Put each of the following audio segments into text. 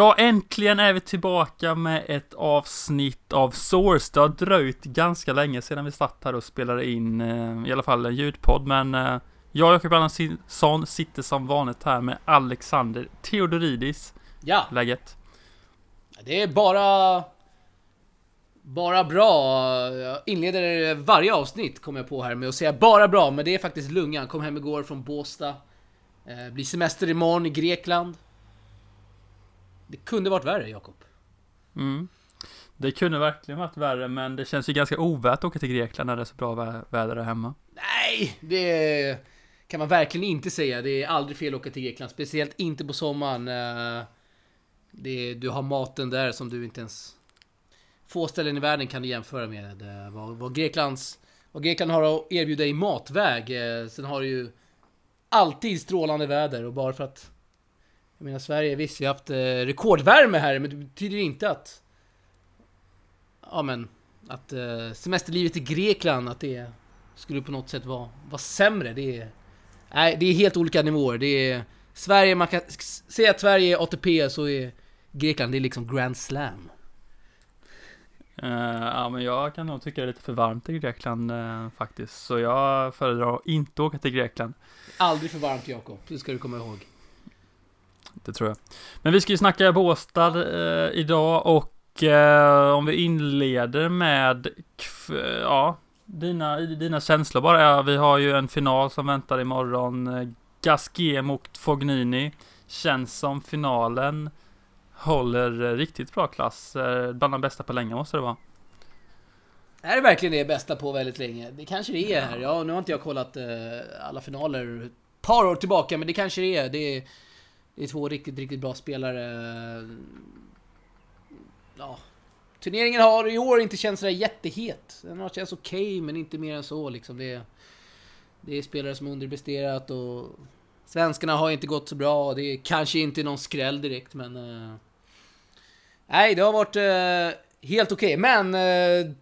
Ja, äntligen är vi tillbaka med ett avsnitt av Source. Det har dröjt ganska länge sedan vi satt här och spelade in eh, i alla fall en ljudpodd, men eh, jag och Jakob Andersson sitter som vanligt här med Alexander Theodoridis. Ja, Läget? det är bara... Bara bra. Jag inleder varje avsnitt, kommer jag på här, med att säga bara bra, men det är faktiskt lungan. Kom hem igår från Båstad. Eh, blir semester imorgon i Grekland. Det kunde varit värre, Jakob. Mm. Det kunde verkligen varit värre, men det känns ju ganska ovärt att åka till Grekland när det är så bra vä- väder där hemma. Nej, det kan man verkligen inte säga. Det är aldrig fel att åka till Grekland, speciellt inte på sommaren. Eh, Det, du har maten där som du inte ens... Få ställen i världen kan du jämföra med eh, vad, vad, Greklands, vad Grekland har att erbjuda i matväg. Eh, Sen har du ju alltid strålande väder och bara för att... Jag menar Sverige, visst vi har haft eh, rekordvärme här men det betyder inte att... Ja men, att eh, semesterlivet i Grekland, att det skulle på något sätt vara, vara sämre. Det är, nej, det är helt olika nivåer. Det är Sverige, man kan säga att Sverige är ATP så är Grekland, det är liksom Grand Slam. Eh, ja, men jag kan nog tycka det är lite för varmt i Grekland eh, faktiskt, så jag föredrar att inte åka till Grekland. Aldrig för varmt Jakob, det ska du komma ihåg. Det tror jag. Men vi ska ju snacka Båstad eh, idag och eh, om vi inleder med, ja, dina, dina känslor bara. Ja, vi har ju en final som väntar imorgon. Gasquet mot Fognini. Känns som finalen håller riktigt bra klass. Eh, bland de bästa på länge måste det vara. Är det verkligen det bästa på väldigt länge? Det kanske det är här. Ja, nu har inte jag kollat eh, alla finaler ett par år tillbaka, men det kanske det är. Det är, det är två riktigt, riktigt bra spelare. Ja. Turneringen har i år inte känts sådär jättehet. Den har känts okej, men inte mer än så liksom. Det är, det är spelare som underpresterat och svenskarna har inte gått så bra. Det är kanske inte någon skräll direkt, men... eh, nej, det har varit eh, helt okej. Men... Eh,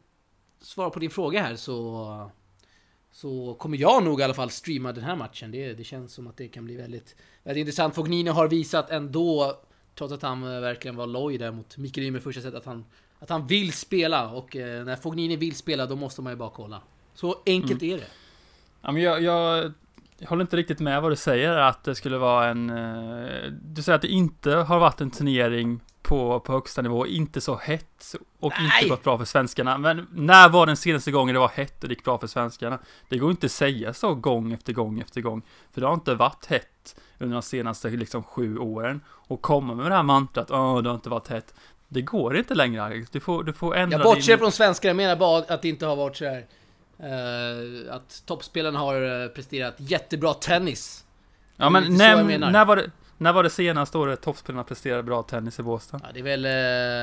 svara på din fråga här så... Så kommer jag nog i alla fall streama den här matchen. Det, det känns som att det kan bli väldigt, väldigt intressant. Fognini har visat ändå, trots att han eh, verkligen var loj där mot Mikael Ymer första set, att han, att han vill spela. Och eh, när Fognini vill spela, då måste man ju bara kolla. Så enkelt är det. Ja, men jag, jag, jag håller inte riktigt med vad du säger, att det skulle vara en... eh, Du säger att det inte har varit en turnering på, på högsta nivå, inte så hett och Nej! inte gått bra för svenskarna. Men när var den senaste gången det var hett och det gick bra för svenskarna? Det går inte att säga så gång efter gång efter gång, för det har inte varit hett under de senaste liksom sju åren. Och komma med det här mantrat, åh, det har inte varit hett. Det går inte längre, Alex. Du får, du får ändra Jag bortser din... från svenskar, jag menar bara att det inte har varit så här. eh, att toppspelarna har eh, presterat jättebra tennis. Ja, men när, när, var det, när var det senaste året toppspelarna presterade bra tennis i Båstad? Ja, det är väl...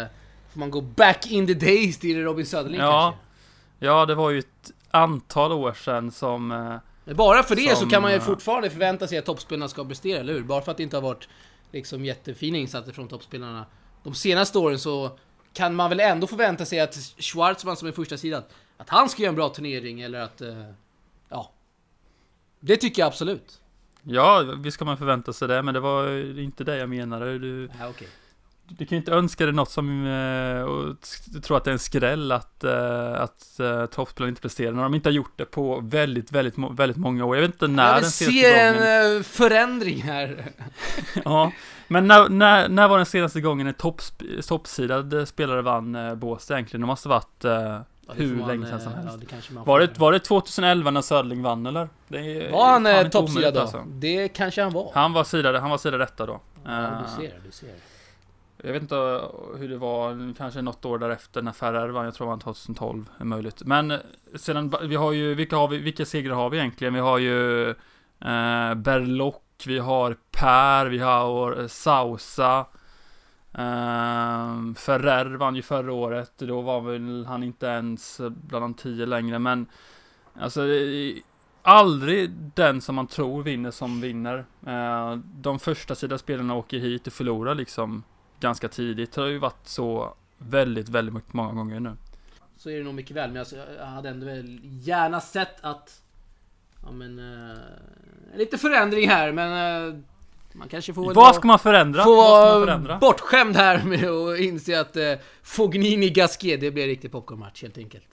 eh, får man gå back in the days till Robin Söderling Ja. kanske? Ja, det var ju ett antal år sedan som... eh, Men bara för det så Som, kan man ju eh, fortfarande förvänta sig att toppspelarna ska prestera, eller hur? Bara för att det inte har varit liksom jättefina insatser från toppspelarna de senaste åren så kan man väl ändå förvänta sig att Schwarzman som är första sidan att han ska göra en bra turnering eller att... eh, ja. Det tycker jag absolut. Ja, visst kan man förvänta sig det, men det var inte det jag menade. Du, Ja, okej. du kan ju inte önska dig något som... eh, och tro att det är en skräll att, eh, att uh, toppspelarna inte presterar, när de inte har gjort det på väldigt, väldigt, väldigt många år. Jag vet inte när Jag den vill senaste se en gången... eh, förändring här. Ja, men när, när, när var den senaste gången en toppsidad spelare vann Båstad egentligen? Det måste ha varit... eh, Ja, Hur man, länge sedan som eh, helst. Ja, var, det, var det 2011 när Söderling vann eller? Är Var han eh, toppsida då? alltså. Det kanske han var. Han var sidade, han var sida rätta då. Ja, Eh, du ser, du ser. Jag vet inte hur det var, kanske något år därefter när Ferrer vann, jag tror det var 2012, är möjligt. Men eh, sedan, vi har ju, vilka, har vi, vilka segrar har vi egentligen? Vi har ju eh, Berlock, vi har Per, vi har eh, Sausa. Eh, Ferrer vann ju förra året, då var väl han inte ens bland de tio längre, men alltså det är aldrig den som man tror vinner som vinner. Uh, de första sida spelarna åker hit och förlorar liksom ganska tidigt. Det har ju varit så väldigt, väldigt många gånger nu. Så är det nog mycket väl, men alltså, jag hade ändå väl gärna sett att... Ja men... Uh, lite förändring här, men... Uh, man kanske får Vad ska man förändra? Få vara förändra? bortskämd här med att inse att eh, Fognini Gasquet, det blir en riktig popcornmatch helt enkelt.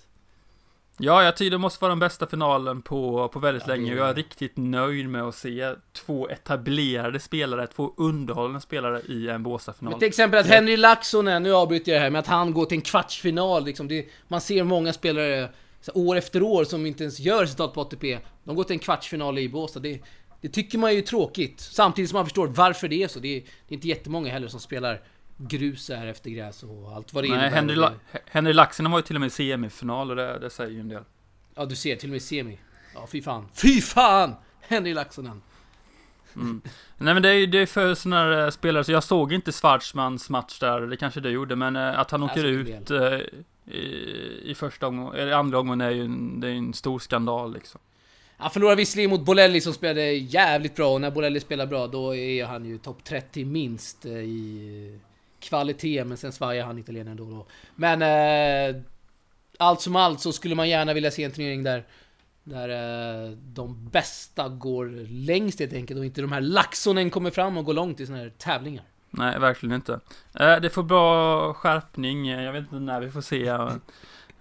Ja, jag tycker det måste vara den bästa finalen på, på väldigt Ja, länge. Jag är riktigt nöjd med att se två etablerade spelare, två underhållande spelare i en Båstad-final. Till exempel att Henry Laxonen, nu avbryter jag det här, med att han går till en kvartsfinal liksom. Det, man ser många spelare år efter år som inte ens gör resultat på ATP. De går till en kvartsfinal i Båstad. Det, det tycker man ju är tråkigt. Samtidigt som man förstår varför det är så. Det är, det är inte jättemånga heller som spelar grus här efter gräs och allt vad det Nej, innebär. Henry, La- Henry Laxinen var ju till och med i semifinal och det, det säger ju en del. Ja, du ser, till och med semi. Ja, fy fan. Fy fan! Henry Laxonen. Nej men det är ju det är för sådana här eh, spelare, så jag såg inte Schwarzmans match där, det kanske du gjorde, men eh, att han åker ut eh, i, i första omgången, eller andra omgången är ju en, det är en stor skandal liksom. Han förlorar visserligen mot Bolelli som spelade jävligt bra och när Bolelli spelar bra då är han ju topp 30 minst eh, i kvalitet men sen svajar han italienaren då och då. Men eh, allt som allt så skulle man gärna vilja se en turnering där där eh, de bästa går längst helt enkelt och inte de här laxonen kommer fram och går långt i såna här tävlingar. Nej, verkligen inte. Eh, det får bra skärpning, jag vet inte när vi får se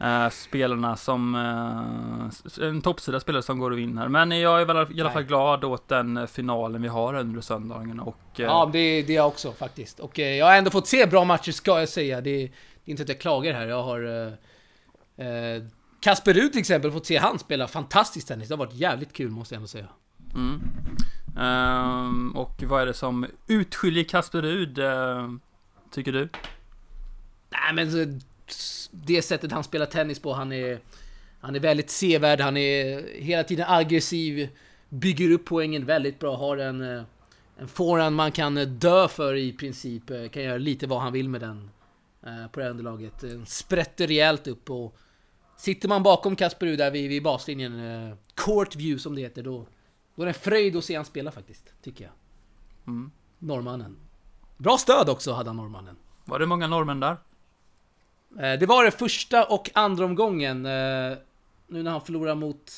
eh, spelarna som, eh, en toppsida spelare som går och vinner. Men jag är väl i alla fall Nej. glad åt den eh, finalen vi har under söndagen och eh, Ja, det, det är jag också faktiskt. Och jag har ändå fått se bra matcher ska jag säga. Det, är- det är inte att jag klagar här. Jag har... Kasper Ruud till exempel, fått se han spela fantastisk tennis. Det har varit jävligt kul måste jag ändå säga. Mm. Ehm, och vad är det som utskiljer Kasper Ruud, eh, tycker du? Nej men det sättet han spelar tennis på, han är... Han är väldigt sevärd, han är hela tiden aggressiv. Bygger upp poängen väldigt bra, har en... eh, En forehand man kan eh, dö för i princip. eh, Kan göra lite vad han vill med den. På det här underlaget. Sprätter rejält upp och... Sitter man bakom Kasper där vid, vid baslinjen, court view som det heter, då... Då är det en fröjd att se han spela faktiskt, tycker jag. Mm. Norrmannen. Bra stöd också hade han norrmannen. Var det många norrmän där? Eh, Det var det första och andra omgången. eh, Nu när han förlorar mot...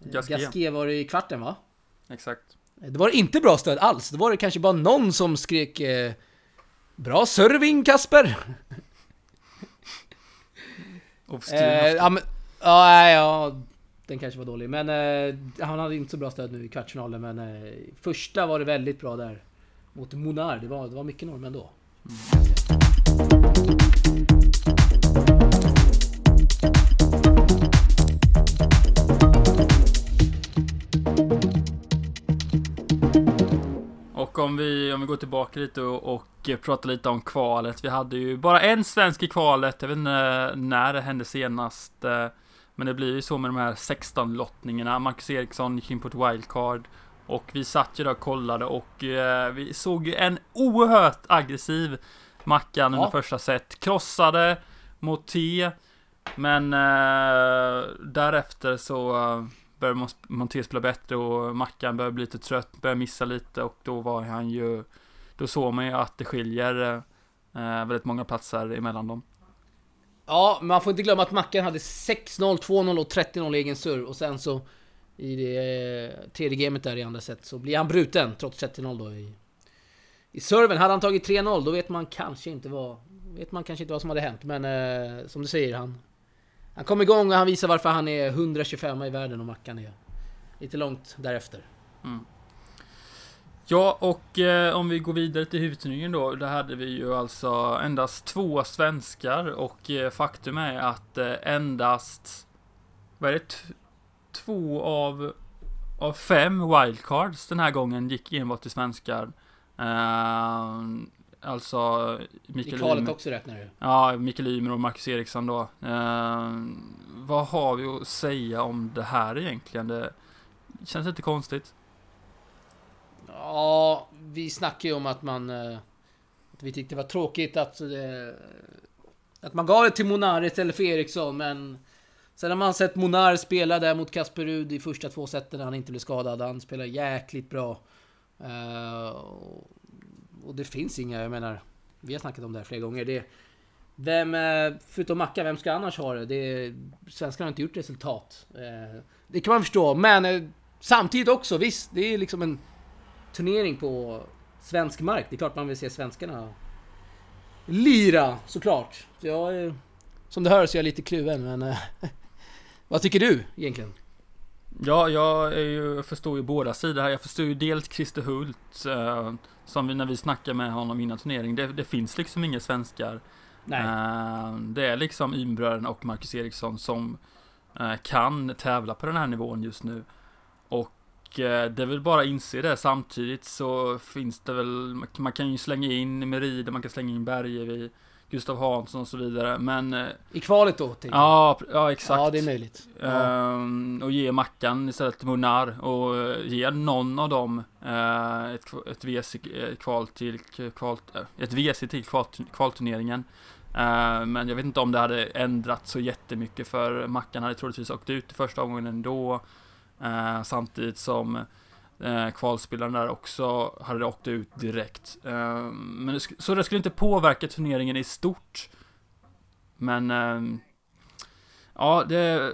eh, Gasquet. Var det i kvarten va? Exakt. Det var inte bra stöd alls. Det var det kanske bara någon som skrek Bra serving Kasper! Eh, ja, men, ja, ja, den kanske var dålig. Men eh, han hade inte så bra stöd nu i kvartsfinalen. Men eh, första var det väldigt bra där. Mot Monar. Det var, det var mycket norrmän då. Och om vi, om vi går tillbaka lite och, och pratar lite om kvalet. Vi hade ju bara en svensk i kvalet. Jag vet inte när det hände senast. eh, Men det blir ju så med de här 16 lottningarna. Marcus Eriksson gick in på ett wildcard. Och vi satt ju där och kollade och eh, vi såg ju en oerhört aggressiv Mackan under Ja. första set. Krossade mot T. Men eh, därefter så eh, började Monté spela bättre och Mackan började bli lite trött, började missa lite och då var han ju Då såg man ju att det skiljer eh, väldigt många platser emellan dem. Ja, man får inte glömma att Mackan hade 6-0, 2-0 och 30-0 egen serve och sen så i det eh, tredje gamet där i andra set så blir han bruten trots 30-0 då i, i serven. Hade han tagit 3-0 då vet man kanske inte vad vet man kanske inte vad som hade hänt men eh, som du säger han han kom igång och han visar varför han är 125 i världen och Mackan är lite långt därefter. Mm. Ja, och eh, om vi går vidare till huvudturneringen då. Där hade vi ju alltså endast två svenskar och eh, faktum är att eh, endast vad är det? T- två av, av fem wildcards den här gången gick enbart till svenskar. Ehm, Alltså I Mikael kvalet Ymer- också räknar du. Ja, Mikael Ymer och Marcus Eriksson då. Eh, vad har vi att säga om det här egentligen? Det känns lite konstigt. Ja, vi snackade ju om att man... eh, Att vi tyckte det var tråkigt att... eh, Att man gav det till Monar istället för Eriksson, men... Sen har man sett Monar spela där mot Kasper Rud i första två seten när han inte blev skadad. Han spelar jäkligt bra. Eh, och- det finns inga, jag menar... Vi har snackat om det här flera gånger. Det, vem, eh, förutom Macka, vem ska annars ha det? det svenskarna har inte gjort resultat. Eh, det kan man förstå, men eh, samtidigt också, visst, det är liksom en turnering på svensk mark. Det är klart man vill se svenskarna lira såklart. Så jag, är- som du hör så är jag lite kluven men... vad tycker du egentligen? Ja, jag är ju, jag förstår ju båda sidor här. Jag förstår ju dels Christer Hult, eh, som vi, när vi snackade med honom innan turnering. Det, det finns liksom inga svenskar. Eh, det är liksom Ymbröden och Marcus Eriksson som eh, kan tävla på den här nivån just nu. Och eh, det är väl bara att inse det. Samtidigt så finns det väl, man kan ju slänga in Merida, man kan slänga in Bergevi, Gustav Hansson och så vidare. Men eh, I kvalet då? jag. ja, ja exakt. ja, det är möjligt. Ehm, och ge Mackan istället till Munar och eh, ge någon av dem eh, ett, ett WC eh, kval till kval, ett WC till kval, kvalturneringen. Eh, men jag vet inte om det hade ändrat så jättemycket för Mackan hade troligtvis åkt ut i första omgången ändå. Eh, samtidigt som eh, kvalspelaren där också hade åkt ut direkt. Eh, men det, sk- så det skulle inte påverka turneringen i stort. Men ehm, Ja, det,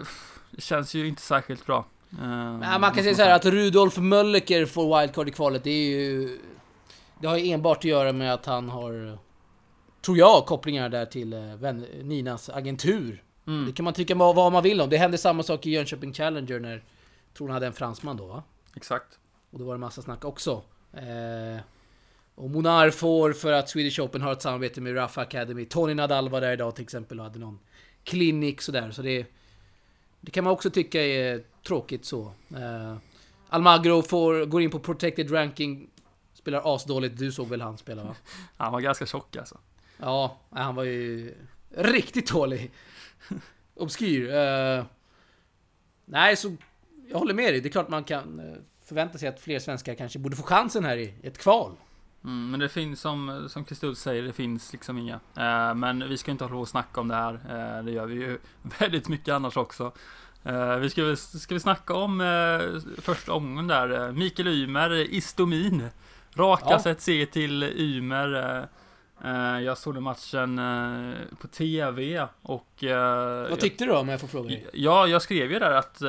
det känns ju inte särskilt bra. Eh, Men man kan säga så här att Rudolf Mölleker får wildcard i kvalet. Det är ju... Det har ju enbart att göra med att han har... Tror jag, kopplingar där till eh, vän, Ninas agentur. Mm, Det kan man tycka vad, vad man vill om. Det hände samma sak i Jönköping Challenger när... Tror han hade en fransman då va? exakt. Och då var det massa snack också. Eh, och Monar får för att Swedish Open har ett samarbete med Rafa Academy. Tony Nadal var där idag till exempel och hade någon klinik sådär. Så det, det kan man också tycka är tråkigt så. Eh, Almagro får, går in på protected ranking. Spelar asdåligt. Du såg väl han spela va? Han var ganska tjock alltså. Ja, han var ju riktigt dålig. Obskyr. Eh, nej, så jag håller med dig. Det är klart man kan eh, förvänta sig att fler svenskar kanske borde få chansen här i ett kval. Mm, men det finns som, som Kristus säger, det finns liksom inga. Eh, men vi ska inte hålla på och snacka om det här. Eh, det gör vi ju väldigt mycket annars också. Eh, vi ska, ska vi snacka om eh, första omgången där. Eh, Mikael Ymer, Istomin. Raka Ja. sätt se till Ymer. Eh, jag såg den matchen eh, på TV och... eh, Vad tyckte du då om jag får fråga dig? Ja, jag skrev ju där att,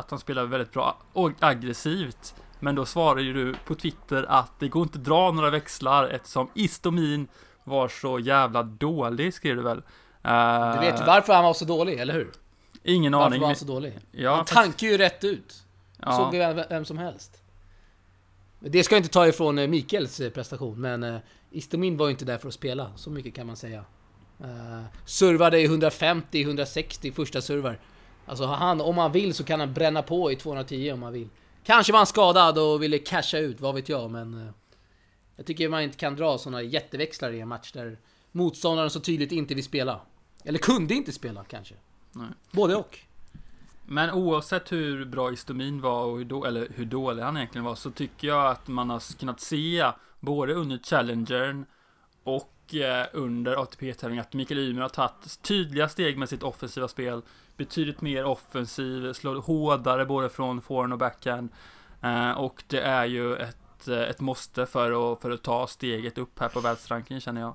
att han spelar väldigt bra och aggressivt. Men då svarade ju du på Twitter att det går inte att dra några växlar eftersom Istomin var så jävla dålig, skrev du väl? Du vet ju varför han var så dålig, eller hur? Ingen Varför aning. var han så dålig? Ja, han tankar ju rätt ut. ja. Såg vi vem, vem som helst. Det ska jag inte ta ifrån Mikaels prestation, men Istomin var ju inte där för att spela. Så mycket kan man säga. Uh, servade i 150, 160 första servar. Alltså han, om han vill så kan han bränna på i 210 om han vill. Kanske var han skadad och ville casha ut, vad vet jag, men... eh, jag tycker man inte kan dra såna jätteväxlar i en match där motståndaren så tydligt inte vill spela. Eller kunde inte spela kanske. Nej. Både och. Men oavsett hur bra Istomin var och hur, då, eller hur dålig han egentligen var så tycker jag att man har kunnat se både under Challengern och eh, under ATP-tävlingen att Mikael Ymer har tagit tydliga steg med sitt offensiva spel. Betydligt mer offensiv, slår hårdare både från forehand och backhand. Eh, och det är ju ett, eh, ett måste för att, för att ta steget upp här på världsrankingen känner jag.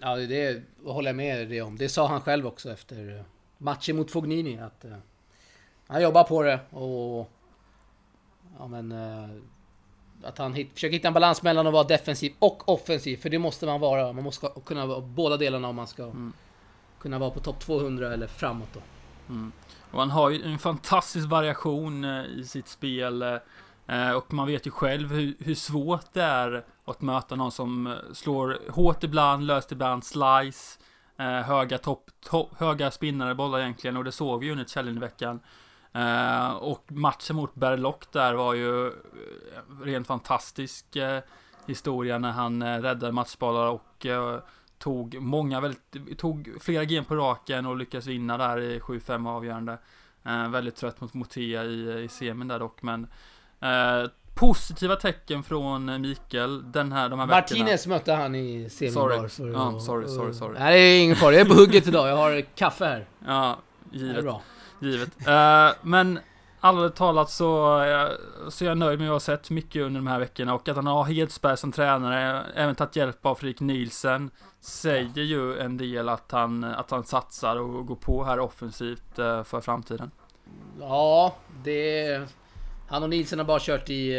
Ja, det, håller jag med dig om. Det sa han själv också efter matchen mot Fognini att eh, han jobbar på det och ja men eh, att han hit, försöker hitta en balans mellan att vara defensiv och offensiv för det måste man vara. Man måste kunna vara båda delarna om man ska Mm. kunna vara på topp 200 eller framåt då. Mm. Och han har ju en fantastisk variation eh, i sitt spel. eh, Och man vet ju själv hur, hur svårt det är att möta någon som eh, slår hårt ibland, löst ibland, slice. eh, Höga topp, to, höga spinnare bollar egentligen och det såg vi ju under Challenge-veckan. Eh, Och matchen mot Berlock där var ju eh, rent fantastisk eh, historia när han räddade matchbollar och tog många väldigt, tog flera game på raken och lyckades vinna där i 7-5 avgörande. Väldigt trött mot Motea i, i semin där dock, men positiva tecken från Mikael den här, de här veckorna. Martinez mötte han i semin Sorry. Ja, att- sorry, sorry, sorry. Nej, det är ingen fara. Jag är på hugget idag. Jag har kaffe här. Ja, Det är givet. bra. Givet. Eh, men alldeles talat så, eh, så är jag nöjd med vad jag har sett mycket under de här veckorna och att han har Hedsberg som tränare, även tagit hjälp av Fredrik Nielsen, säger ju en del att han, att han satsar och går på här offensivt eh, för framtiden. Ja, det... Han och Nielsen har bara kört i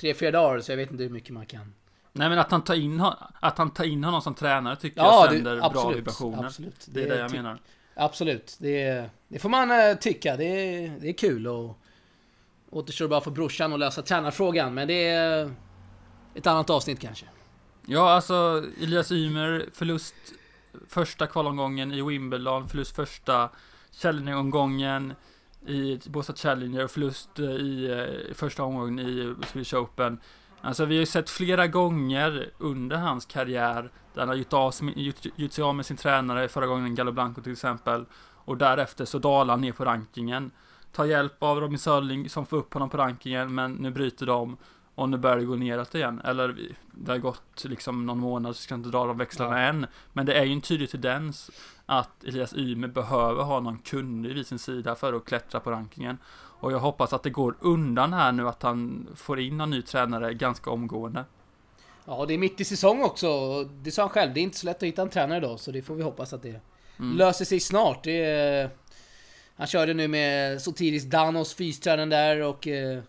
tre, fyra dagar så jag vet inte hur mycket man kan. Nej men att han tar in, att han tar in honom som tränare tycker Ja, jag det- sänder bra absolut, vibrationer. absolut. Det är Det det jag menar. Absolut, det, det får man eh, tycka. Det, är- det är kul och återstår bara för brorsan att lösa tränarfrågan. Men det är ett annat avsnitt kanske. Ja, alltså Elias Ymer, förlust första kvalomgången i Wimbledon, förlust första Challenger-omgången i Båstad Challenger och förlust eh, eh, i första omgången i Swedish Open. Alltså vi har ju sett flera gånger under hans karriär där han har gjort, av, gjort, gjort sig av med sin tränare, förra gången Gallo Blanco till exempel. Och därefter så dalar han ner på rankingen. Tar hjälp av Robin Sörling som får upp honom på rankingen, men nu bryter de. Och nu börjar det gå neråt igen. Eller det har gått liksom någon månad så ska jag inte dra de växlarna Ja. än. Men det är ju en tydlig tendens att Elias Ymer behöver ha någon kunnig vid sin sida för att klättra på rankingen. Och jag hoppas att det går undan här nu att han får in någon ny tränare ganska omgående. Ja, det är mitt i säsong också. Det sa han själv, det är inte så lätt att hitta en tränare då. Så det får vi hoppas att det Mm. löser sig snart. Är, han körde nu med Sotiris Danos, fystränaren där och eh,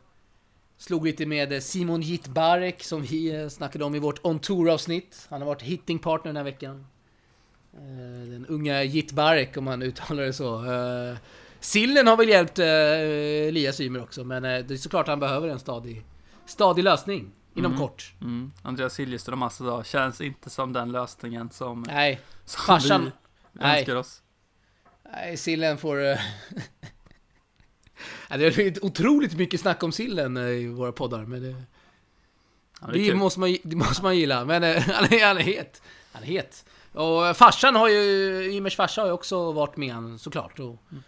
slog lite med eh, Simon Jitbarek som vi eh, snackade om i vårt On Tour-avsnitt. Han har varit hittingpartner den här veckan. Eh, den unga Jitbarek om man uttalar det så. Eh, Sillen har väl hjälpt eh, Elias Ymer också, men eh, det är såklart han behöver en stadig, stadig lösning inom Mm. kort. Mm. Andreas Siljeström alltså då, känns inte som den lösningen som, Nej, som farsan- vi nej. önskar oss. Nej, sillen får... eh, det har blivit otroligt mycket snack om sillen eh, i våra poddar, men det, Ja, det det, måste man, det måste man gilla. Men eh, han är, han är het. Han är het. Och eh, farsan har ju, Ymers farsa har ju också varit med han såklart. Och, Mm.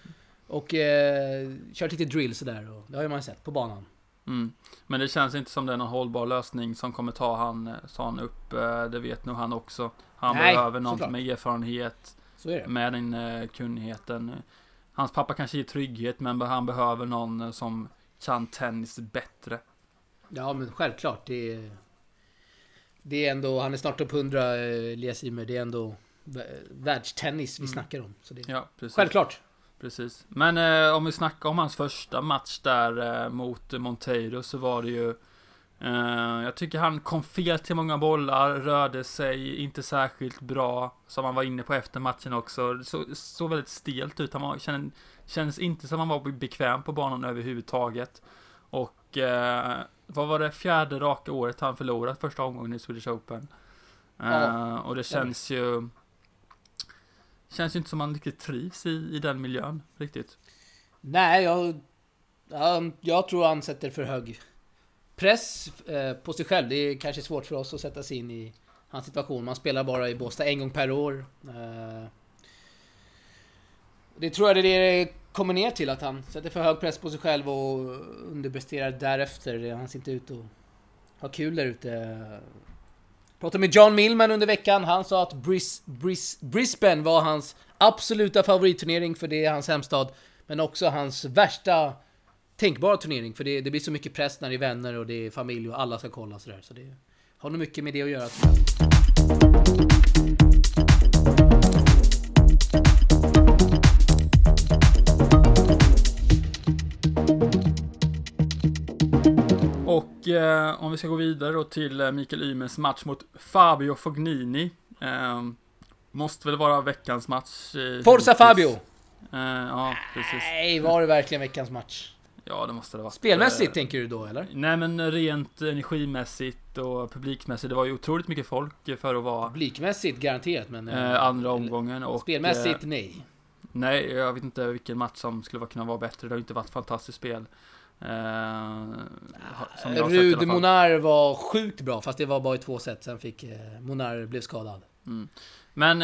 Och eh, kört lite drill sådär. Och det har ju man sett på banan. Mm. Men det känns inte som det är någon hållbar lösning som kommer ta han, ta han upp. eh, Det vet nog han också. Han Nej, behöver någon såklart. med erfarenhet, Så är det. med den eh, kunnigheten. Hans pappa kanske ger trygghet, men han behöver någon eh, som kan tennis bättre. Ja, men självklart. Det är, det är ändå, han är snart upp 100, eh, Elias Ymer. Det är ändå vä- världstennis vi Mm. snackar om. Så det, Ja, precis. självklart. Precis. Men eh, om vi snackar om hans första match där eh, mot Monteiro så var det ju eh, Jag tycker han kom fel till många bollar, rörde sig inte särskilt bra Som han var inne på efter matchen också. Så, så väldigt stelt ut. Han var, kände, kändes inte som han var bekväm på banan överhuvudtaget. Och eh, vad var det fjärde raka året han förlorat första omgången i Swedish Open. Eh, Ja, och det känns ju Känns ju inte som man riktigt trivs i, i den miljön, riktigt. Nej, jag, jag, jag tror han sätter för hög press eh, på sig själv. Det är kanske svårt för oss att sätta sig in i hans situation. Man spelar bara i Båstad en gång per år. Eh, det tror jag det är det kommer ner till, att han sätter för hög press på sig själv och underpresterar därefter. Han ser inte ut att ha kul där ute. Pratade med John Millman under veckan. Han sa att Bris, Bris, Brisbane var hans absoluta favoritturnering för det är hans hemstad. Men också hans värsta tänkbara turnering. För det, det blir så mycket press när det är vänner och det är familj och alla ska kolla sådär. Så det har nog mycket med det att göra. Och eh, om vi ska gå vidare då till eh, Mikael Ymers match mot Fabio Fognini. Eh, måste väl vara veckans match. Eh, Forza. Fabio! Eh, ja, precis. Nej, var det verkligen veckans match? Ja, det måste det vara. Spelmässigt Eh, tänker du då eller? Nej, men rent energimässigt och publikmässigt. Det var ju otroligt mycket folk för att vara Publikmässigt garanterat men... eh, andra omgången. Och, Spelmässigt nej. nej, jag vet inte vilken match som skulle kunna vara bättre. Det har ju inte varit fantastiskt spel. Eh, Rud. Monar var sjukt bra fast det var bara i två set. Sen fick eh, Monar blev skadad. Mm. Men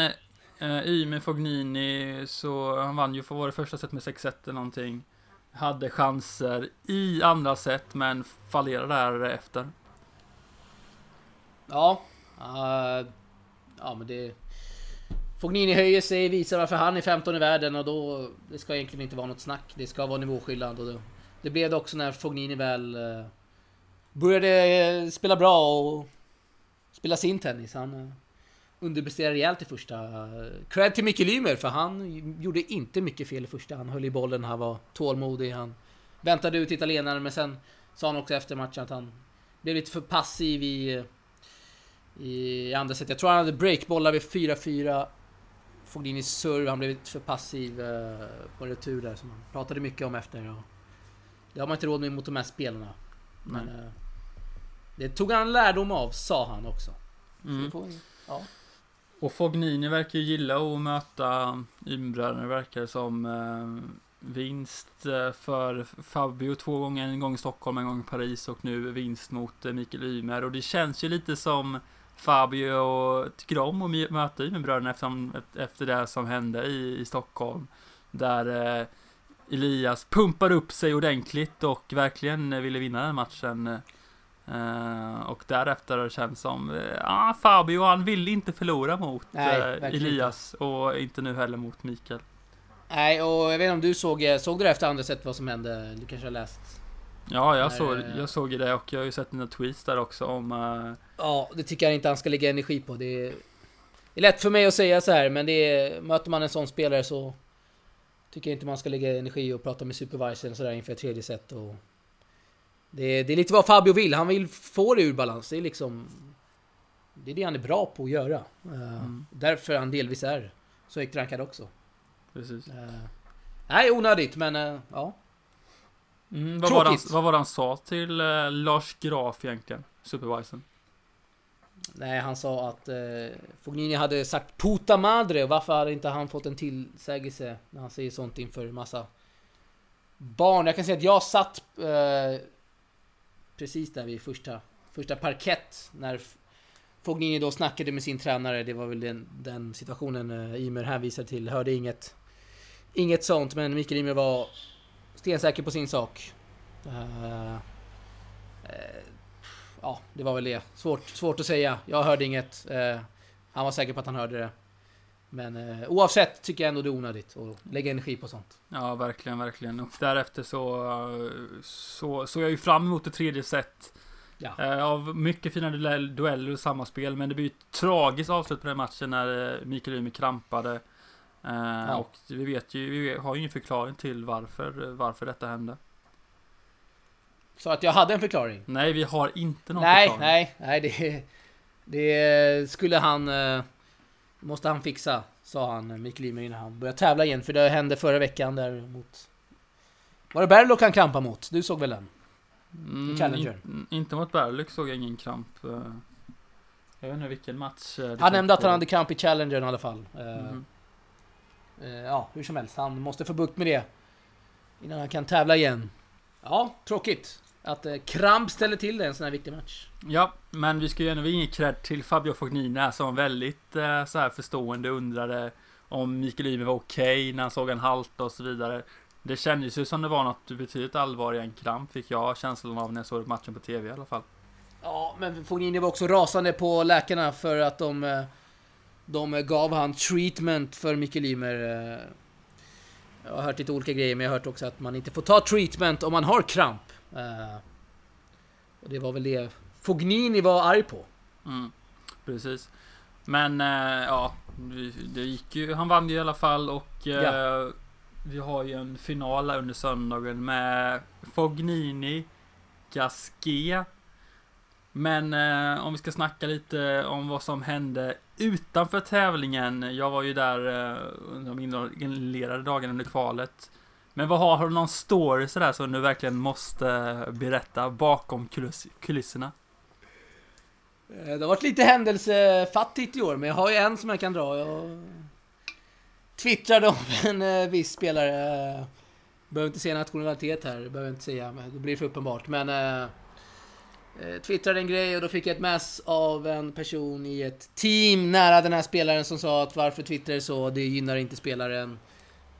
eh, i med Fognini så han vann ju för våra första set med 6-1 eller någonting. Hade chanser i andra set men fallerade därefter. Ja. eh, ja men det... Fognini höjer sig, visar varför han är 15 i världen och då... Det ska egentligen inte vara något snack. Det ska vara nivåskillnad och det, det blev det också när Fognini väl... Eh, började eh, spela bra och spela sin tennis. Han eh, underpresterade rejält i första. Cred till Micke Lymer för han gjorde inte mycket fel i första. Han höll i bollen, han var tålmodig, han väntade ut italienaren men sen sa han också efter matchen att han blev lite för passiv i, i andra set. Jag tror han hade breakbollar vid 4-4. Fognini serve, han blev lite för passiv på retur där som han pratade mycket om efter. Och det har man inte råd med mot de här spelarna. Men, eh, det tog han lärdom av, sa han också. Mm. Får, ja. Och Fognini verkar ju gilla att möta Ymbröderna, verkar som. Eh, vinst eh, för Fabio två gånger, en gång i Stockholm, en gång i Paris och nu vinst mot eh, Mikael Ymer. Och det känns ju lite som Fabio tycker om att möta Ymerbröderna efter, efter det som hände i, i Stockholm. Där eh, Elias pumpade upp sig ordentligt och verkligen ville vinna den matchen. Uh, och därefter det känts som, ja uh, Fabio han vill inte förlora mot Nej, uh, Elias inte. och inte nu heller mot Mikael. Nej, och jag vet inte om du såg, såg du efter andra sätt vad som hände? Du kanske har läst? Ja, jag, såg, jag såg det och jag har ju sett dina tweets där också om... Ja, det tycker jag inte han ska lägga energi på. Det är, det är lätt för mig att säga så här, men det är, möter man en sån spelare så tycker inte man ska lägga energi och prata med supervisorn sådär inför ett tredje set. Och det, är, det är lite vad Fabio vill. Han vill få det ur balans. Det är liksom... Det är det han är bra på att göra. Mm. därför han delvis är så högt rankad också. Precis. Uh, nej, onödigt, men uh, ja. Mm, vad, var han, vad var det han sa till Lars Graf egentligen? Supervisorn? Nej, han sa att eh, Fognini hade sagt puta madre. Varför hade inte han fått en tillsägelse när han säger sånt inför massa barn? Jag kan säga att jag satt eh, precis där vid första, första parkett när Fognini då snackade med sin tränare. Det var väl den, den situationen eh, Ymer hänvisade till. Hörde inget Inget sånt, men Mikael Ymer var stensäker på sin sak. Eh, eh ja, det var väl det. Svårt, svårt att säga. Jag hörde inget. Uh, han var säker på att han hörde det. Men oavsett tycker jag ändå det är onödigt att lägga energi på sånt. Ja, verkligen, verkligen. Och därefter så så såg jag ju fram emot det tredje set. Ja. Av mycket fina dueller och samma men det blir ett tragiskt avslut på den matchen när Mikael Ymer krampade. Eh, ja. Och vi vet ju, vi har ju ingen förklaring till varför, varför detta hände. Så att jag hade en förklaring? Nej, vi har inte någon nej, förklaring. Nej, nej, det, det skulle han... Eh, måste han fixa, sa han, Mikael Ymer innan han började tävla igen. För det hände förra veckan där mot... Var det Berlock han krampade mot? Du såg väl den? Mm, Challenger? In, inte mot Berlock såg jag ingen kramp. Eh. Jag vet inte vilken match. Han nämnde att han hade kramp i Challenger i alla fall. Mm. Eh, ja, hur som helst, han måste få bukt med det. Innan han kan tävla igen. Ja, tråkigt. Att eh, Kramp ställer till det en sån här viktig match. Ja, men vi ska ju ändå ge cred till Fabio Fognini som väldigt eh, så här förstående undrade om Mikael Ymer var okej okay när han såg en halta och så vidare. Det kändes ju som det var något betydligt allvarligare än kramp fick jag känslan av när jag såg matchen på TV i alla fall. Ja, men Fognini var också rasande på läkarna för att de eh, de gav han treatment för Mikael Ymer. Eh, jag har hört lite olika grejer, men jag har hört också att man inte får ta treatment om man har kramp. Eh, och det var väl det Fognini var arg på. Mm, precis. Men eh, ja, det gick ju. Han vann ju i alla fall och ja. vi har ju en final under söndagen med Fognini, Gasquet men om vi ska snacka lite om vad som hände utanför tävlingen. Jag var ju där eh, under de inledande dagarna under kvalet. Men vad har, har du någon story sådär som du verkligen måste berätta bakom kuliss kulisserna? Eh, det har varit lite händelsefattigt i år, men jag har ju en som jag kan dra. Jag twittrade om en eh, viss spelare. Eh, behöver inte säga nationalitet här, behöver inte säga, men det blir för uppenbart. Men eh, twittrade en grej och då fick jag ett mess av en person i ett team nära den här spelaren som sa att varför twittrar så? Det gynnar inte spelaren.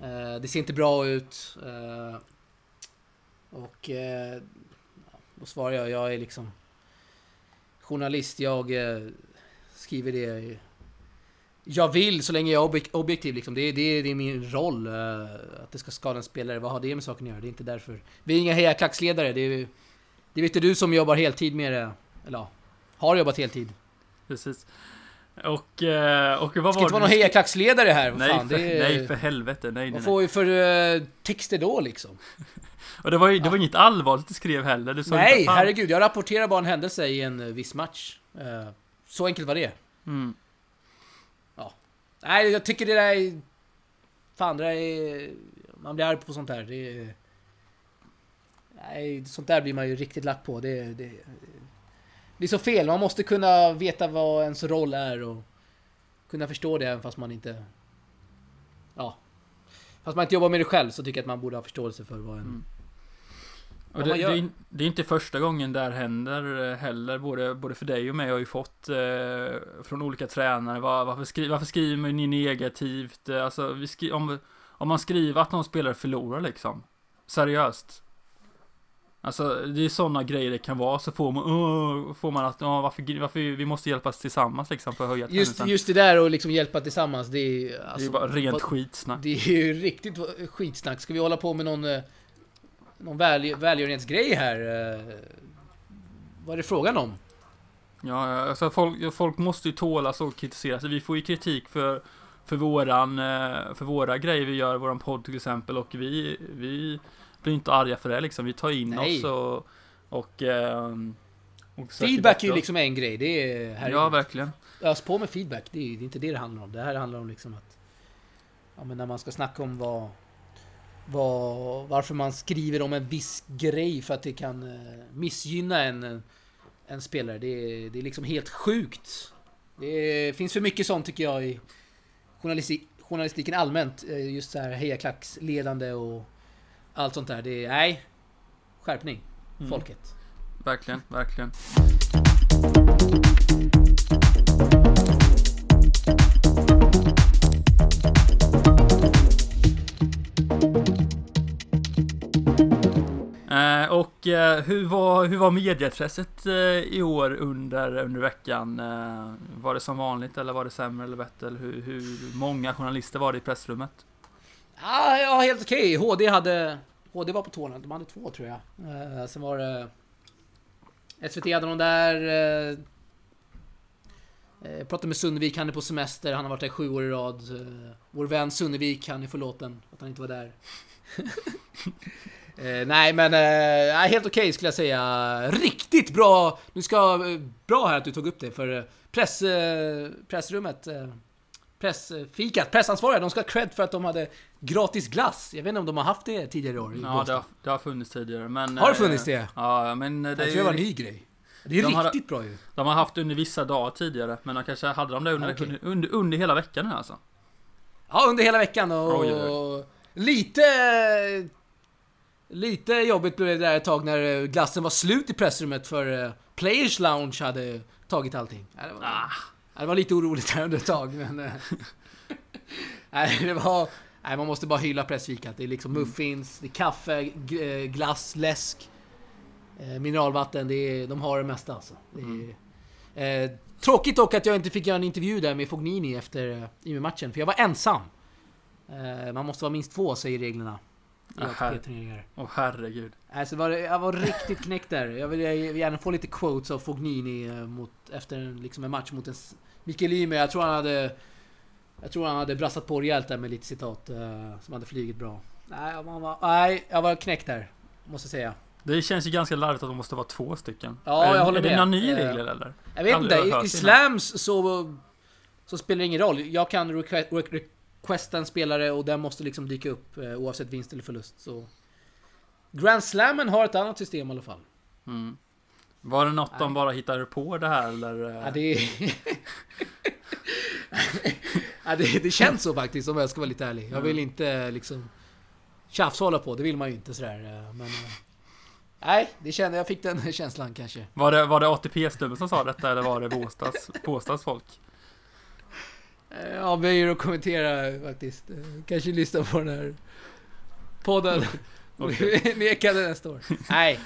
Eh, det ser inte bra ut. Eh, och eh, då svarar jag, jag är liksom journalist. Jag eh, skriver det jag vill så länge jag är objektiv liksom. Det, det, det är min roll. Eh, att det ska skada en spelare. Vad har det med saken att göra? Det är inte därför. Vi är inga hejaklacksledare. Det är det vet du som jobbar heltid med det. Eller ja, har jobbat heltid. Precis. Och, eh, och vad Ska var inte vara någon hejaklacksledare här, Nej, fan. för, det är, nej, för helvete. Nej, Vad nej. får vi för uh, texter då liksom? Och det var ju det var inget allvarligt du skrev heller. Du Nej, inte, herregud. Jag rapporterar bara en händelse i en eh, viss match. Eh, så enkelt var det. Mm. Nej, jag tycker det där är... Fan, det där är... Man blir arg på sånt där. Det är... Nej, sånt där blir man ju riktigt lack på. Det, det, det är så fel. Man måste kunna veta vad ens roll är och kunna förstå det även fast man inte... Ja. Fast man inte jobbar med det själv så tycker jag att man borde ha förståelse för vad en... Mm. Och det, det, är, det är inte första gången det här händer eh, heller. Både, både för dig och mig har ju fått eh, från olika tränare. Var, varför, skri, varför skriver ni negativt? Eh, Alltså, vi skri, om, om man skriver att någon spelare förlorar liksom. Seriöst. Alltså, det är sådana grejer det kan vara. Så får man, "Åh", får man att, ja, varför, varför vi måste hjälpas tillsammans liksom för att höja Just, tendensen. just det där och liksom hjälpa tillsammans, det är... det är Alltså, bara rent vad- skitsnack. Det är ju riktigt skitsnack. Ska vi hålla på med någon, eh, någon väl, välgörenhetsgrej här? eh? Vad är det frågan om? Ja, alltså folk, folk måste ju tåla så kritiseras. Vi får ju kritik för, för våran, eh, för våra grejer vi gör, våran podd till exempel och vi, vi blir inte arga för det liksom. Vi tar in Nej. oss och, och, ehm, och Feedback är ju liksom en grej. Det är... Här Ja, verkligen. Ös på med feedback. Det är, det är inte det det handlar om. Det här handlar om liksom att... Ja, men när man ska snacka om vad... vad varför man skriver om en viss grej för att det kan eh, missgynna en, en spelare. Det är, det är liksom helt sjukt. Det finns för mycket sånt tycker jag i journalistik, journalistiken allmänt. Eh, Just så här hejaklacksledande och allt sånt där. Det är... Nej. Skärpning. Mm. Folket. Verkligen, verkligen. Eh, och eh, hur var, hur var mediaintresset eh, i år under, under veckan? Eh, var det som vanligt eller var det sämre eller bättre? Eller hur, hur många journalister var det i pressrummet? Ah, ja, helt okej. HD hade... HD var på tårna. De hade två tror jag. Eh, sen var det... Eh, SVT hade någon där. Eh, eh, pratade med Sunnevik, han är på semester. Han har varit där sju år i rad. Eh, vår vän Sunnevik, han är förlåten att han inte var där. eh, nej men, eh, helt okej skulle jag säga. Riktigt bra! Nu ska... Eh, bra här att du tog upp det för press, pressrummet. Eh, pressfikat, pressansvariga, de ska ha cred för att de hade gratis glass. Jag vet inte om de har haft det tidigare år i Ja, det har, det har funnits tidigare. Men, Har det eh, funnits det? Ja, men det Jag är tror det var en ny grej. Det är De har- riktigt bra ju. de har haft under vissa dagar tidigare. Men de kanske hade de det under, Okej. under, under, under hela veckan nu alltså. Ja, under hela veckan och... Oj, Lite... Lite jobbigt blev det där ett tag när eh, glassen var slut i pressrummet för eh, Players Lounge hade tagit allting. Ja, det, var, Ah, det var lite oroligt där under ett tag, men... eh, Nej, det var... Nej, man måste bara hylla pressfikat. Det är liksom muffins, det är kaffe, eh, glass, läsk, eh, mineralvatten. Det är, de har det mesta alltså. Det är, eh, tråkigt dock att jag inte fick göra en intervju där med Fognini efter eh, matchen, för jag var ensam. Eh, man måste vara minst två, säger reglerna. I Aha. ATP-turneringar. åh herregud. Alltså var, det- jag var riktigt knäckt där. Jag vill, jag vill gärna få lite quotes av Fognini eh, mot, efter en, liksom en match mot en Mikael Ymer. Jag tror han hade... Jag tror han hade brassat på rejält där med lite citat eh, som hade flugit bra. Nej, man var, nej, jag var knäckt där. Måste jag säga. Det känns ju ganska larvigt att de måste vara två stycken. Ja, är, jag det- håller är det med. några nya Eh, regler eller? Jag vet inte, i, i slams så, så spelar det ingen roll. Jag kan requ- requesta en spelare och den måste liksom dyka upp eh, oavsett vinst eller förlust. Så. Grand Slammen har ett annat system i alla fall. Mm. Var det något de Nej. bara hittade på det här eller? eh? Ja, det, ja, det, det känns så faktiskt om jag ska vara lite ärlig. Jag vill inte liksom tjafshålla på, det vill man ju inte sådär. eh, Men, nej, det kände, jag fick den känslan kanske. Var det, var det ATP-snubben som sa detta eller var det Båstads, Båstads folk? Eh, Jag böjer att kommentera faktiskt. Eh, Kanske lyssna på den här podden. Okej. Nekade nästa år. Nej,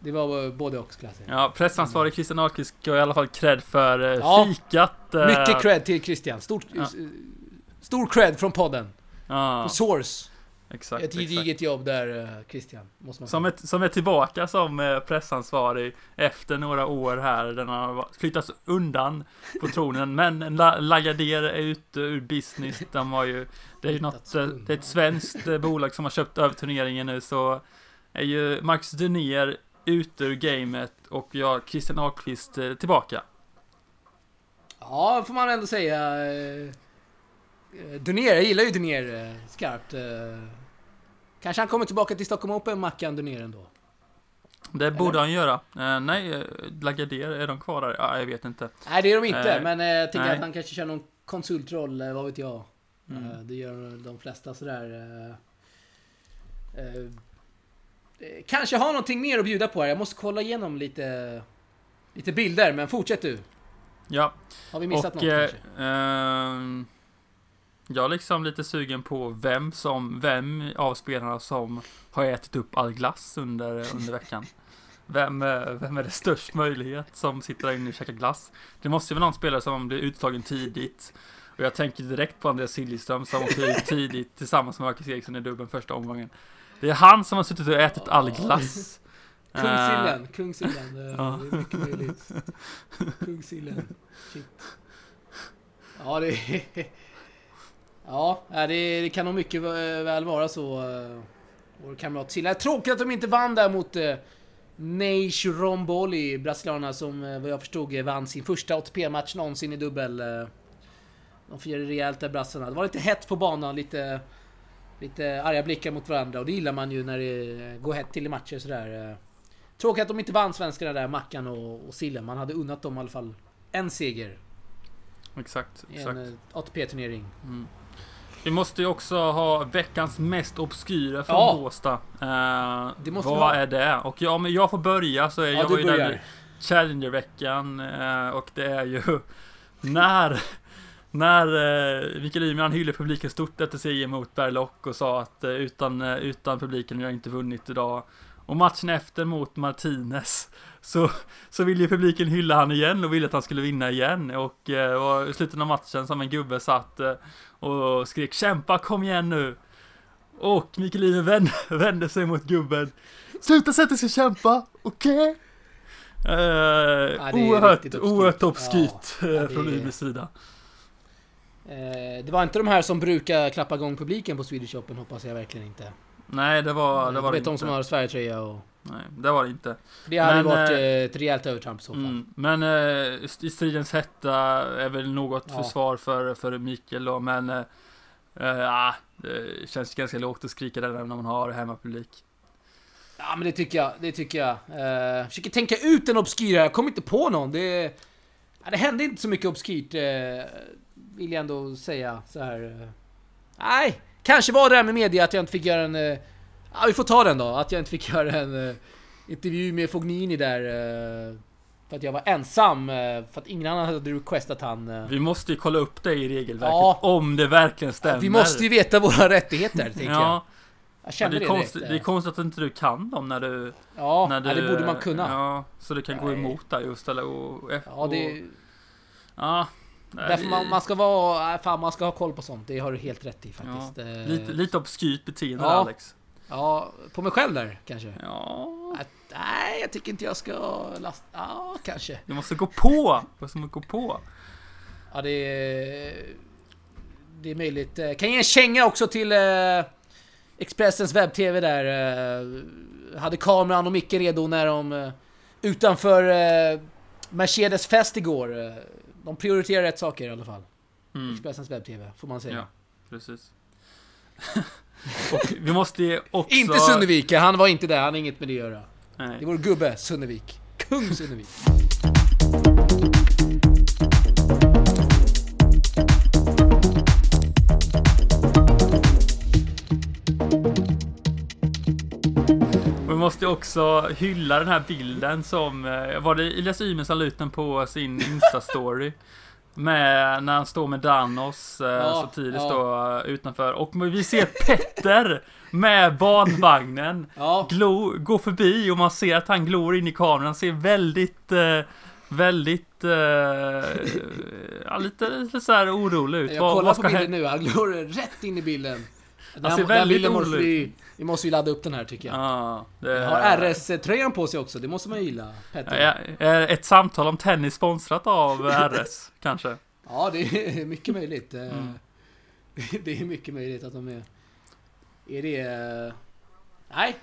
det var både och skulle jag säga. Ja, pressansvarig Christian Ahlqvist ska i alla fall cred för eh, Ja. fikat. Mycket cred till Christian. Stort, Ja. Stor cred från podden. Ja, På Source. Exakt, Ett exakt. gediget jobb där, eh, Christian. Måste man Som, ett, som är tillbaka som eh, pressansvarig efter några år här. Den har flyttats undan på tronen. Men La, Lagardère är ute ur business. De har ju, det är ju något, eh, det är ett svenskt bolag som har köpt över turneringen nu. Så är ju Marcus Dunér ute ur gamet och jag, Christian Ahlqvist, tillbaka. Ja, får man ändå säga. Eh, Dunér, jag gillar ju Dunér eh, skarpt. eh. Kanske han kommer tillbaka till Stockholm Open, Mackan Dunér ändå. Det borde han göra. Eh, nej, Lagardère, är de kvar där? Ja, jag vet inte. Nej, det är de inte, Eh, men jag tänker nej. att han kanske kör någon konsultroll, vad vet jag. Mm. Det gör de flesta sådär. eh, Kanske har någonting mer att bjuda på här. Jag måste kolla igenom lite, lite bilder, men fortsätt du. Ja, Har vi missat och något kanske? Jag är liksom lite sugen på vem som, vem av spelarna som har ätit upp all glass under, under veckan. Vem, eh, vem är det störst möjlighet som sitter där inne och käkar glass? Det måste ju vara någon spelare som blir uttagen tidigt. Och jag tänker direkt på Andreas Siljeström som åkte ut tidigt tillsammans med Marcus Eriksson i dubbeln första omgången. Det är han som har suttit och ätit all glass. Eh, Kungsillen, Kungsillen. eh, ja. Det är mycket möjligt. Kungsillen. Shit. Ja, det är... Ja, det, det kan nog mycket vä- väl vara så. eh, Vår kamrat Silla. Tråkigt att de inte vann där mot uh, Neish Romboli, brasilianerna som eh, vad jag förstod eh, vann sin första ATP-match någonsin i dubbel. eh. De firade rejält där brassarna. Det var lite hett på banan, lite, lite arga blickar mot varandra och det gillar man ju när det eh, går hett till i matcher sådär. eh. Tråkigt att de inte vann svenskarna där, Mackan och, och Sillen. Man hade unnat dem i alla fall en seger Exakt, i exakt. en eh, ATP-turnering. Mm. Vi måste ju också ha veckans mest obskyra från Ja. Båstad. Eh, Det måste vi vad ha. är det? Och ja, men jag får börja så är Ja, jag ju börjar. i Challenger-veckan eh, och det är ju när när eh, Mikael Ymer hyllade publiken stort efter seger mot Berlock och sa att eh, utan, eh, utan publiken har jag inte vunnit idag. Och matchen efter mot Martinez så, så ville ju publiken hylla han igen och ville att han skulle vinna igen. Och eh, var i slutet av matchen som en gubbe satt eh, och skrek kämpa, kom igen nu. Och Mikael Ymer vände, vände sig mot gubben. Sluta säga att du ska kämpa, okej? Eh, det är oerhört, riktigt obskyrt. oerhört obskyrt Ja, eh, ja, från Ymers sida. Eh, det var inte de här som brukar klappa igång publiken på Swedish Open, hoppas jag verkligen inte. Nej, det var det. Var det vet de inte. som har Sverigetröja och... Nej, det var det inte. Det hade Men, varit eh, eh, ett rejält övertramp i så fall. Mm, men eh, i stridens hetta är väl något Ja. försvar för, för Mikael då, men eh, eh, ja, det känns ganska lågt att skrika där när man har hemmapublik. Ja men det tycker jag, det tycker jag. Uh, försöker tänka ut en obskyr jag kommer inte på någon. Det, ja, det hände inte så mycket obskyrt, uh, vill jag ändå säga så här. eh. nej, kanske var det här med media att jag inte fick göra en... ja, vi får ta den då. Att jag inte fick göra en eh, intervju med Fognini där. eh, för att jag var ensam, eh, för att ingen annan hade requestat han. Vi måste ju kolla upp det i regelverket, Ja. om det verkligen stämmer. vi måste ju veta våra rättigheter, tänker jag. ja, Jag men kände det, är det, konstigt, direkt. det är konstigt att inte du kan dem när du... Ja, när du ja, det borde man kunna. Ja, så du kan gå emot där just, eller och... Ja, det... Ja, Därför man, man ska vara... nej, Fan, man ska ha koll på sånt. Det har du helt rätt i faktiskt. Eh, lite, lite obskyrt beteende Ja. Alex. Ja, på mig själv där kanske. Ja, Att, nej, jag tycker inte jag ska lasta... Ja, kanske. du måste gå på! Du måste gå på. Ja, det är... Det är möjligt. Eh, Kan ge en känga också till eh, Expressens webb-tv där. Eh, hade kameran och micken redo när de utanför Mercedes fest igår. De prioriterar rätt saker i alla fall. Mm. Expressens webb-tv, får man säga. Ja, precis. och vi måste också... Inte Sunnevik, han var inte där, han har inget med det att göra. Nej. Det är vår gubbe, Sunnevik. Kung Sunnevik. Vi måste också hylla den här bilden som, eh, var det Elias Ymer som la ut den på sin Insta-story? Med, när han står med Danos eh, Ja, så tidigt ja. då utanför. Och vi ser Petter med barnvagnen Ja, glo, gå förbi och man ser att han glor in i kameran. Han ser väldigt, eh, väldigt, eh, ja, lite, lite så här orolig ut. jag kollar på bilden nu, han glor rätt in i bilden. Han ser väldigt orolig vi, vi måste ju ladda upp den här tycker jag. Ja, det Han har RS-tröjan på sig också, det måste man ju gilla. Petter. Ja, Är ett samtal om tennis sponsrat av RS, kanske? Ja, det är mycket möjligt. Eh, Mm. Det är mycket möjligt att de är... Är det... eh, Nej,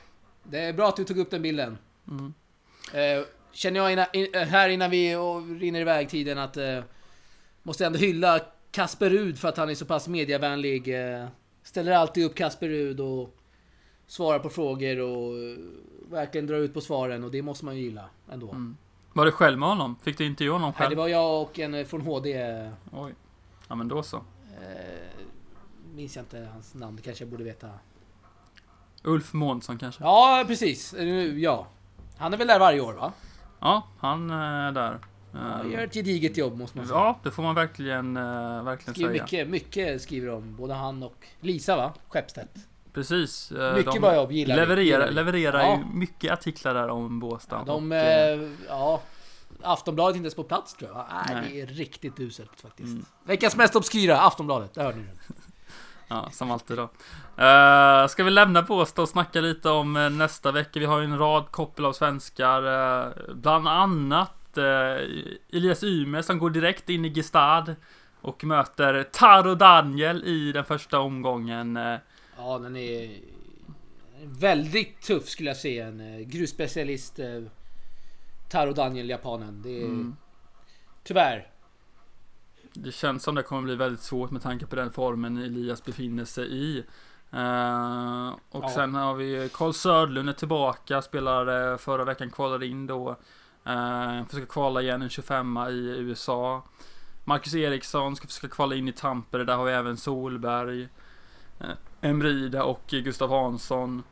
det är bra att du tog upp den bilden. Mm. Eh, Känner jag in, eh, här innan vi rinner iväg tiden att... eh, Måste ändå hylla Kasper Rud för att han är så pass mediavänlig. eh, Ställer alltid upp Kasper Rud och svarar på frågor och eh, verkligen drar ut på svaren och det måste man ju gilla ändå. Mm. Var du själv med honom? Fick du intervjua honom Nej, själv? det var jag och en eh, från HD. Oj. Ja, men då så. Eh, minns jag inte hans namn, det kanske jag borde veta. Ulf Månsson kanske? Ja, precis. Ja. Han är väl där varje år va? Ja, han är där. Han gör ett gediget jobb måste man säga. Ja, det får man verkligen, verkligen Skriver säga. mycket, mycket skriver om. Både han och Lisa va? Skeppstedt. Precis. eh, Mycket de bra jobb, gillar levererar, levererar Ja. ju mycket artiklar där om Båstad. De, och, eh, eh, ja. Aftonbladet är inte ens på plats tror jag. Nej, Nej. det är riktigt uselt faktiskt. Mm. Veckans mest obskyra, Aftonbladet. Där hörde ni den. Ja, som alltid då. Uh, ska vi lämna Båstad och snacka lite om nästa vecka? Vi har ju en rad koppel av svenskar. eh, bland annat eh, Elias Ymer som går direkt in i Gestad. Och möter Taro Daniel i den första omgången. Ja, den är väldigt tuff skulle jag säga. En eh, grusspecialist. eh, Taro Daniel, japanen. Det är Mm. tyvärr. Det känns som det kommer bli väldigt svårt med tanke på den formen Elias befinner sig i. Eh, och Ja. sen har vi Karl Södlund är tillbaka, spelade förra veckan, kvalade in då. Uh, försöka kvala igen en 25 i USA. Marcus Eriksson ska försöka kvala in i Tampere, där har vi även Solberg. Uh, Emrida och Gustav Hansson.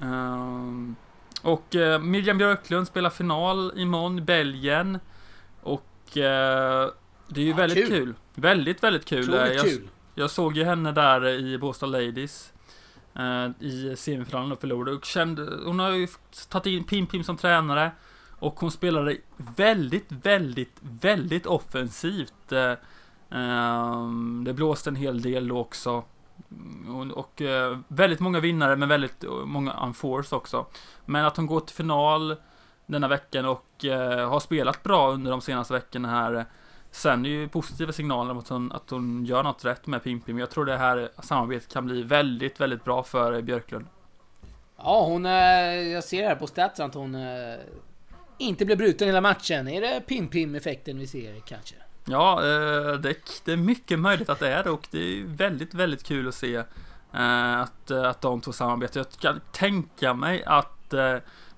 Ehm, och uh, Miriam Björklund spelar final imorgon i Belgien. Och eh, det är ju Ja, väldigt kul. kul. Väldigt, väldigt kul. Eh, jag, kul. jag såg ju henne där i Båstad Ladies. eh, I semifinalen och förlorade. Och kände, hon har ju tagit in Pim Pim som tränare. Och hon spelade väldigt, väldigt, väldigt offensivt. Eh, ehm, det blåste en hel del då också. Och, och eh, väldigt många vinnare, men väldigt eh, många unforced också. Men att hon går till final denna veckan och eh, har spelat bra under de senaste veckorna här. Eh, Sen är ju positiva signaler om att hon, att hon gör något rätt med Pimpi, men jag tror det här samarbetet kan bli väldigt, väldigt bra för Björklund. Ja, hon... Jag ser här på statsen att hon... Inte blev bruten hela matchen. Är det pim-pim-effekten vi ser kanske? Ja, eh, det, är mycket möjligt att det är det och det är väldigt, väldigt kul att se eh, att, eh, att de två samarbetar. Jag kan tänka mig att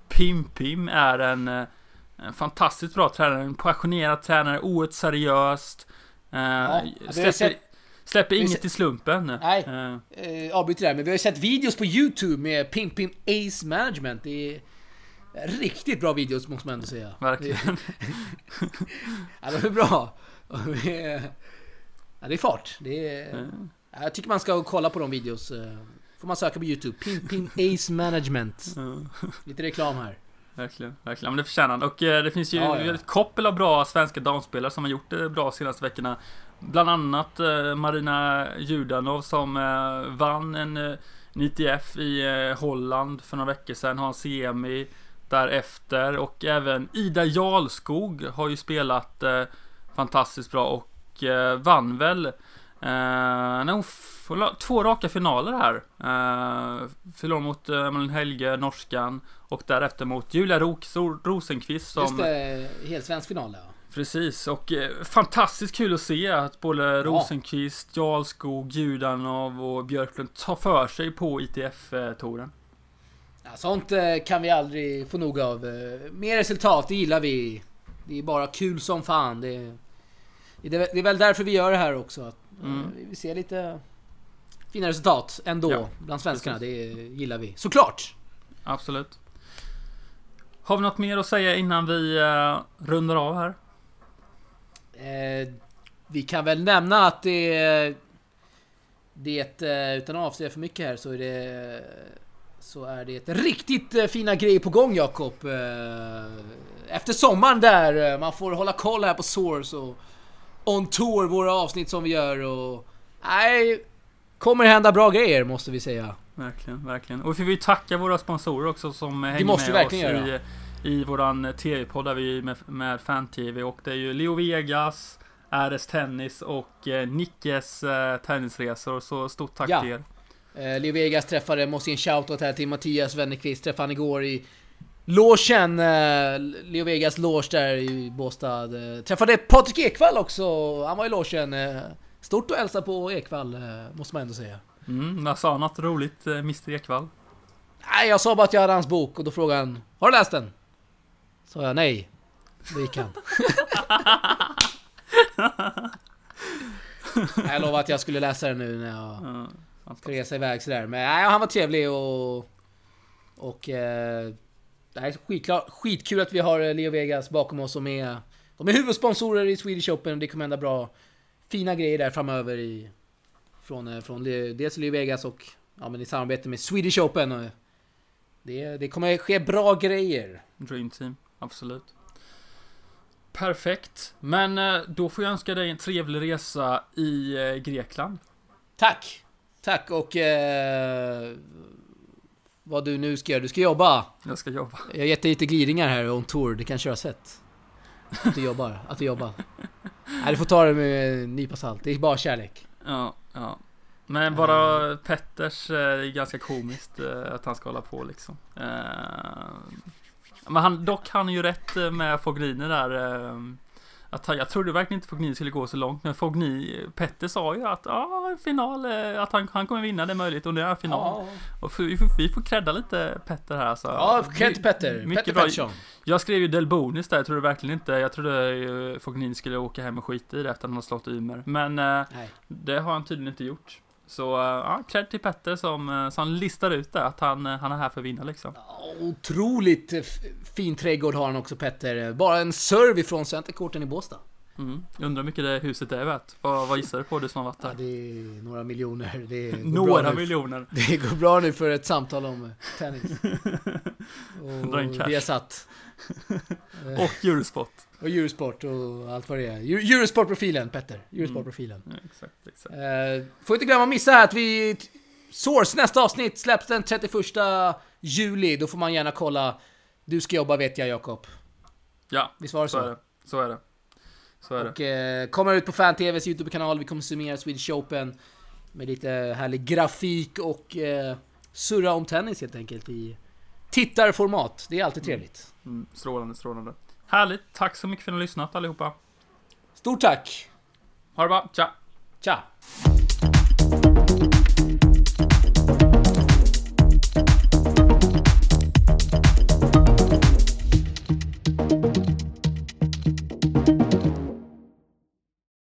Pim Pim är en, en fantastiskt bra tränare, en passionerad tränare, oerhört seriöst. Har släpper, sett- släpper inget sett- i slumpen. Nej. Eh, avbryter där, men vi har ju sett videos på YouTube med Pim Pim Ace Management. Det är riktigt bra videos måste man ändå säga. verkligen. Ja, de är bra. Det är, ja, det är fart. Det är, ja, jag tycker man ska kolla på de videos. eh, Får man söka på YouTube. Pim Pim Ace Management. eh. Lite reklam här. Verkligen, verkligen. Men det förtjänar han. Och eh, det finns ju Ja, ja. ett koppel av bra svenska damspelare som har gjort det bra de senaste veckorna. Bland annat eh, Marina Judanov som vann en, eh, en ITF i Holland för några veckor sedan. Har en semi därefter. Och även Ida Jarlskog har ju spelat fantastiskt bra och eh, vann väl Eh, hon två raka finaler här. Uh, förlorade mot uh, Malin Helge, norskan. Och därefter mot Julia Ros Rosenqvist som... Just det, helt svensk final ja. Precis, och eh, fantastiskt kul att se att både Rosenqvist, Jarlskog, Judanov och Björklund tar för sig på ITF-touren. ja. Sånt eh, kan vi aldrig få nog av. Eh, Mer resultat, det gillar vi. Det är bara kul som fan. Det det är, väl därför vi gör det här också. Att, eh, Mm. Vi vill se lite fina resultat ändå Ja, bland svenskarna. Det gillar vi. Såklart! Absolut. Har vi något mer att säga innan vi uh, rundar av här? Eh, vi kan väl nämna att det... Det, eh, utan att avslöja för mycket här, så är det... Så är det ett riktigt eh, fina grejer på gång Jakob. Eh, Efter sommaren där, eh, man får hålla koll här på Source och On Tour, våra avsnitt som vi gör och... Nej, kommer hända bra grejer måste vi säga. Verkligen, verkligen. Och vi vill tacka våra sponsorer också som hänger måste med vi verkligen oss i, i våran tv-podd där vi med, med Fan-TV. Och det är ju Leo Vegas, RS Tennis och eh, Nickes eh, tennisresor. Så stort tack Ja. till er. Eh, Leo Vegas träffade, måste ge en shoutout här till Mattias Wennerqvist, träffade han igår i logen, eh, Leo Vegas loge där i Båstad. Eh, träffade Patrik Ekwall också, han var i logen. Eh, stort att hälsa på Ekwall, eh, måste man ändå säga. Mm, jag sa något roligt, eh, Mr Ekvall. Nej, jag sa bara att jag hade hans bok och då frågade han Har du läst den? Sa jag nej. Det gick han. jag lovade att jag skulle läsa den nu när jag Ja, ska resa iväg sådär. Men nej, han var trevlig och... Och... Eh, det är skitklar, skitkul att vi har eh, Leo Vegas bakom oss som är... De är huvudsponsorer i Swedish Open. Det kommer hända bra fina grejer där framöver i... Från, eh, från dels Leo Vegas och ja, men i samarbete med Swedish Open. Och det, det kommer ske bra grejer. Dream Team, absolut. Perfekt. Men eh, då får jag önska dig en trevlig resa i Grekland. Tack! Tack och... Eh, vad du nu ska göra. Du ska jobba. Jag ska jobba. Jag har gett dig lite glidningar här on tour. Det kanske du har sett. Att du jobbar. Att du jobbar. Nej, du får ta det med en nypa salt. Det är bara kärlek. Ja, ja. Men bara Petters eh, är ganska komiskt eh, att han ska hålla på liksom. Eh, men han, dock han är ju rätt med Fognini där. Eh, han, jag trodde verkligen inte Fognini skulle gå så långt. Men Fogni, Petter sa ju att ja, en final, eh, att han, han kommer vinna, det är möjligt. Och nu är final. Och för, vi, får, vi får credda lite Petter här alltså. Ja, Kent Petter. Mycket Petter bra. Pettersson. Jag skrev ju Del Bonis där, jag trodde verkligen inte, jag trodde ju Fognini skulle åka hem och skita i det efter att han har slått Ymer. Men eh, det har han tydligen inte gjort. Så eh, ja, cred till Petter som, eh, som listar ut det, att han, eh, han är här för att vinna liksom. Otroligt fin trädgård har han också Petter. Bara en serve ifrån Centercourten i Båstad. Mm. Undrar hur mycket det huset är värt. Vad, vad gissar du på du som har varit Ja, där? det är några miljoner. Det Några miljoner. Det går bra nu för ett samtal om tennis. Dra in Och cash. Och Eurosport. Och Eurosport och allt vad det är. Eu- Eurosport-profilen, Petter. Eurosport-profilen. Ja, exakt, exakt. Eh, får inte glömma att missa att vi... Source, nästa avsnitt släpps den 31 juli. Då får man gärna kolla. Du ska jobba vet jag, Jakob. Ja, Visst var det så är så? det. Så är det. Så är det. Och eh, kommer ut på Fan-TVs YouTube-kanal. Vi kommer summera Swedish Open. Med lite härlig grafik och eh, surra om tennis helt enkelt i tittarformat. Det är alltid trevligt. Mm, strålande, strålande. Härligt. Tack så mycket för att ni har lyssnat allihopa. Stort tack! Ha det bra. Tja! Tja!